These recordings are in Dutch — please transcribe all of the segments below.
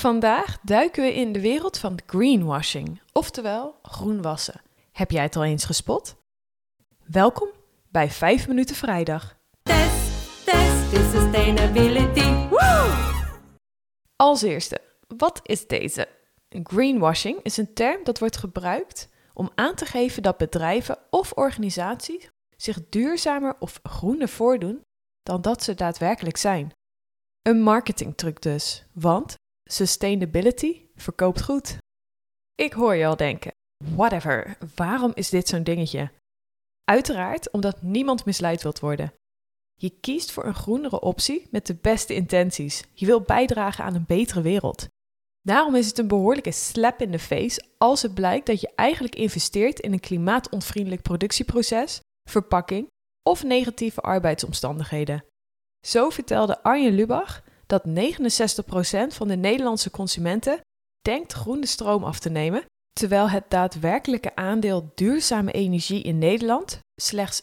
Vandaag duiken we in de wereld van greenwashing, oftewel groenwassen. Heb jij het al eens gespot? Welkom bij 5 minuten vrijdag. Test, test is sustainability. Woo! Als eerste, wat is deze? Greenwashing is een term dat wordt gebruikt om aan te geven dat bedrijven of organisaties zich duurzamer of groener voordoen dan dat ze daadwerkelijk zijn. Een marketingtruc dus, want sustainability verkoopt goed. Ik hoor je al denken, whatever, waarom is dit zo'n dingetje? Uiteraard omdat niemand misleid wilt worden. Je kiest voor een groenere optie met de beste intenties. Je wilt bijdragen aan een betere wereld. Daarom is het een behoorlijke slap in de face als het blijkt dat je eigenlijk investeert in een klimaatonvriendelijk productieproces, verpakking of negatieve arbeidsomstandigheden. Zo vertelde Arjen Lubach dat 69% van de Nederlandse consumenten denkt groene stroom af te nemen, terwijl het daadwerkelijke aandeel duurzame energie in Nederland slechts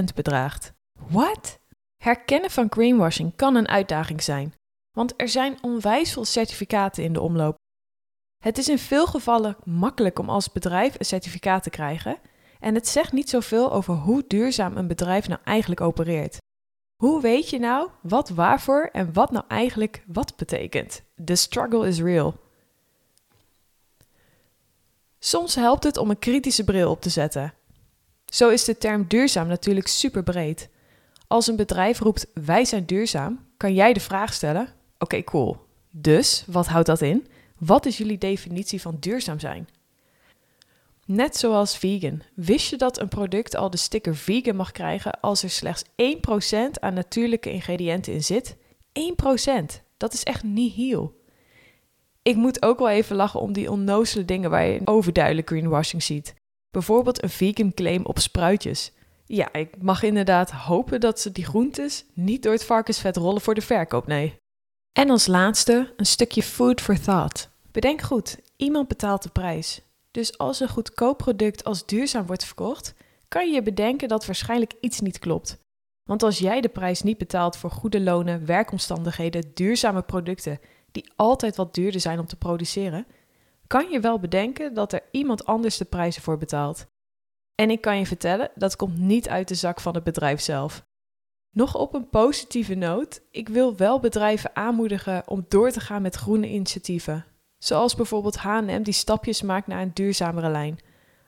6% bedraagt. What? Herkennen van greenwashing kan een uitdaging zijn, want er zijn onwijs veel certificaten in de omloop. Het is in veel gevallen makkelijk om als bedrijf een certificaat te krijgen en het zegt niet zoveel over hoe duurzaam een bedrijf nou eigenlijk opereert. Hoe weet je nou wat waarvoor en wat nou eigenlijk wat betekent? The struggle is real. Soms helpt het om een kritische bril op te zetten. Zo is de term duurzaam natuurlijk super breed. Als een bedrijf roept wij zijn duurzaam, kan jij de vraag stellen: oké, cool. Dus wat houdt dat in? Wat is jullie definitie van duurzaam zijn? Net zoals vegan. Wist je dat een product al de sticker vegan mag krijgen als er slechts 1% aan natuurlijke ingrediënten in zit? 1%. Dat is echt niet heel. Ik moet ook wel even lachen om die onnozele dingen waar je overduidelijk greenwashing ziet. Bijvoorbeeld een vegan claim op spruitjes. Ja, ik mag inderdaad hopen dat ze die groentes niet door het varkensvet rollen voor de verkoop, nee. En als laatste een stukje food for thought. Bedenk goed, iemand betaalt de prijs. Dus als een goedkoop product als duurzaam wordt verkocht, kan je bedenken dat waarschijnlijk iets niet klopt. Want als jij de prijs niet betaalt voor goede lonen, werkomstandigheden, duurzame producten die altijd wat duurder zijn om te produceren, kan je wel bedenken dat er iemand anders de prijzen voor betaalt. En ik kan je vertellen, dat komt niet uit de zak van het bedrijf zelf. Nog op een positieve noot, ik wil wel bedrijven aanmoedigen om door te gaan met groene initiatieven. Zoals bijvoorbeeld H&M die stapjes maakt naar een duurzamere lijn.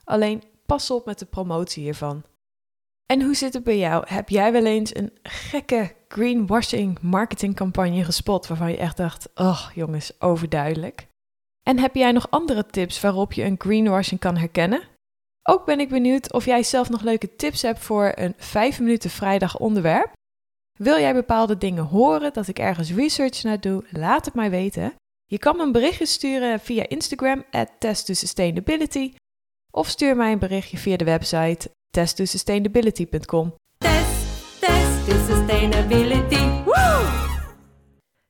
Alleen pas op met de promotie hiervan. En hoe zit het bij jou? Heb jij wel eens een gekke greenwashing marketingcampagne gespot waarvan je echt dacht: "Oh, jongens, overduidelijk." En heb jij nog andere tips waarop je een greenwashing kan herkennen? Ook ben ik benieuwd of jij zelf nog leuke tips hebt voor een 5 minuten vrijdag onderwerp. Wil jij bepaalde dingen horen, dat ik ergens research naar doe? Laat het mij weten. Je kan me een berichtje sturen via Instagram at test2sustainability of stuur mij een berichtje via de website test2sustainability.com. Test, test is sustainability.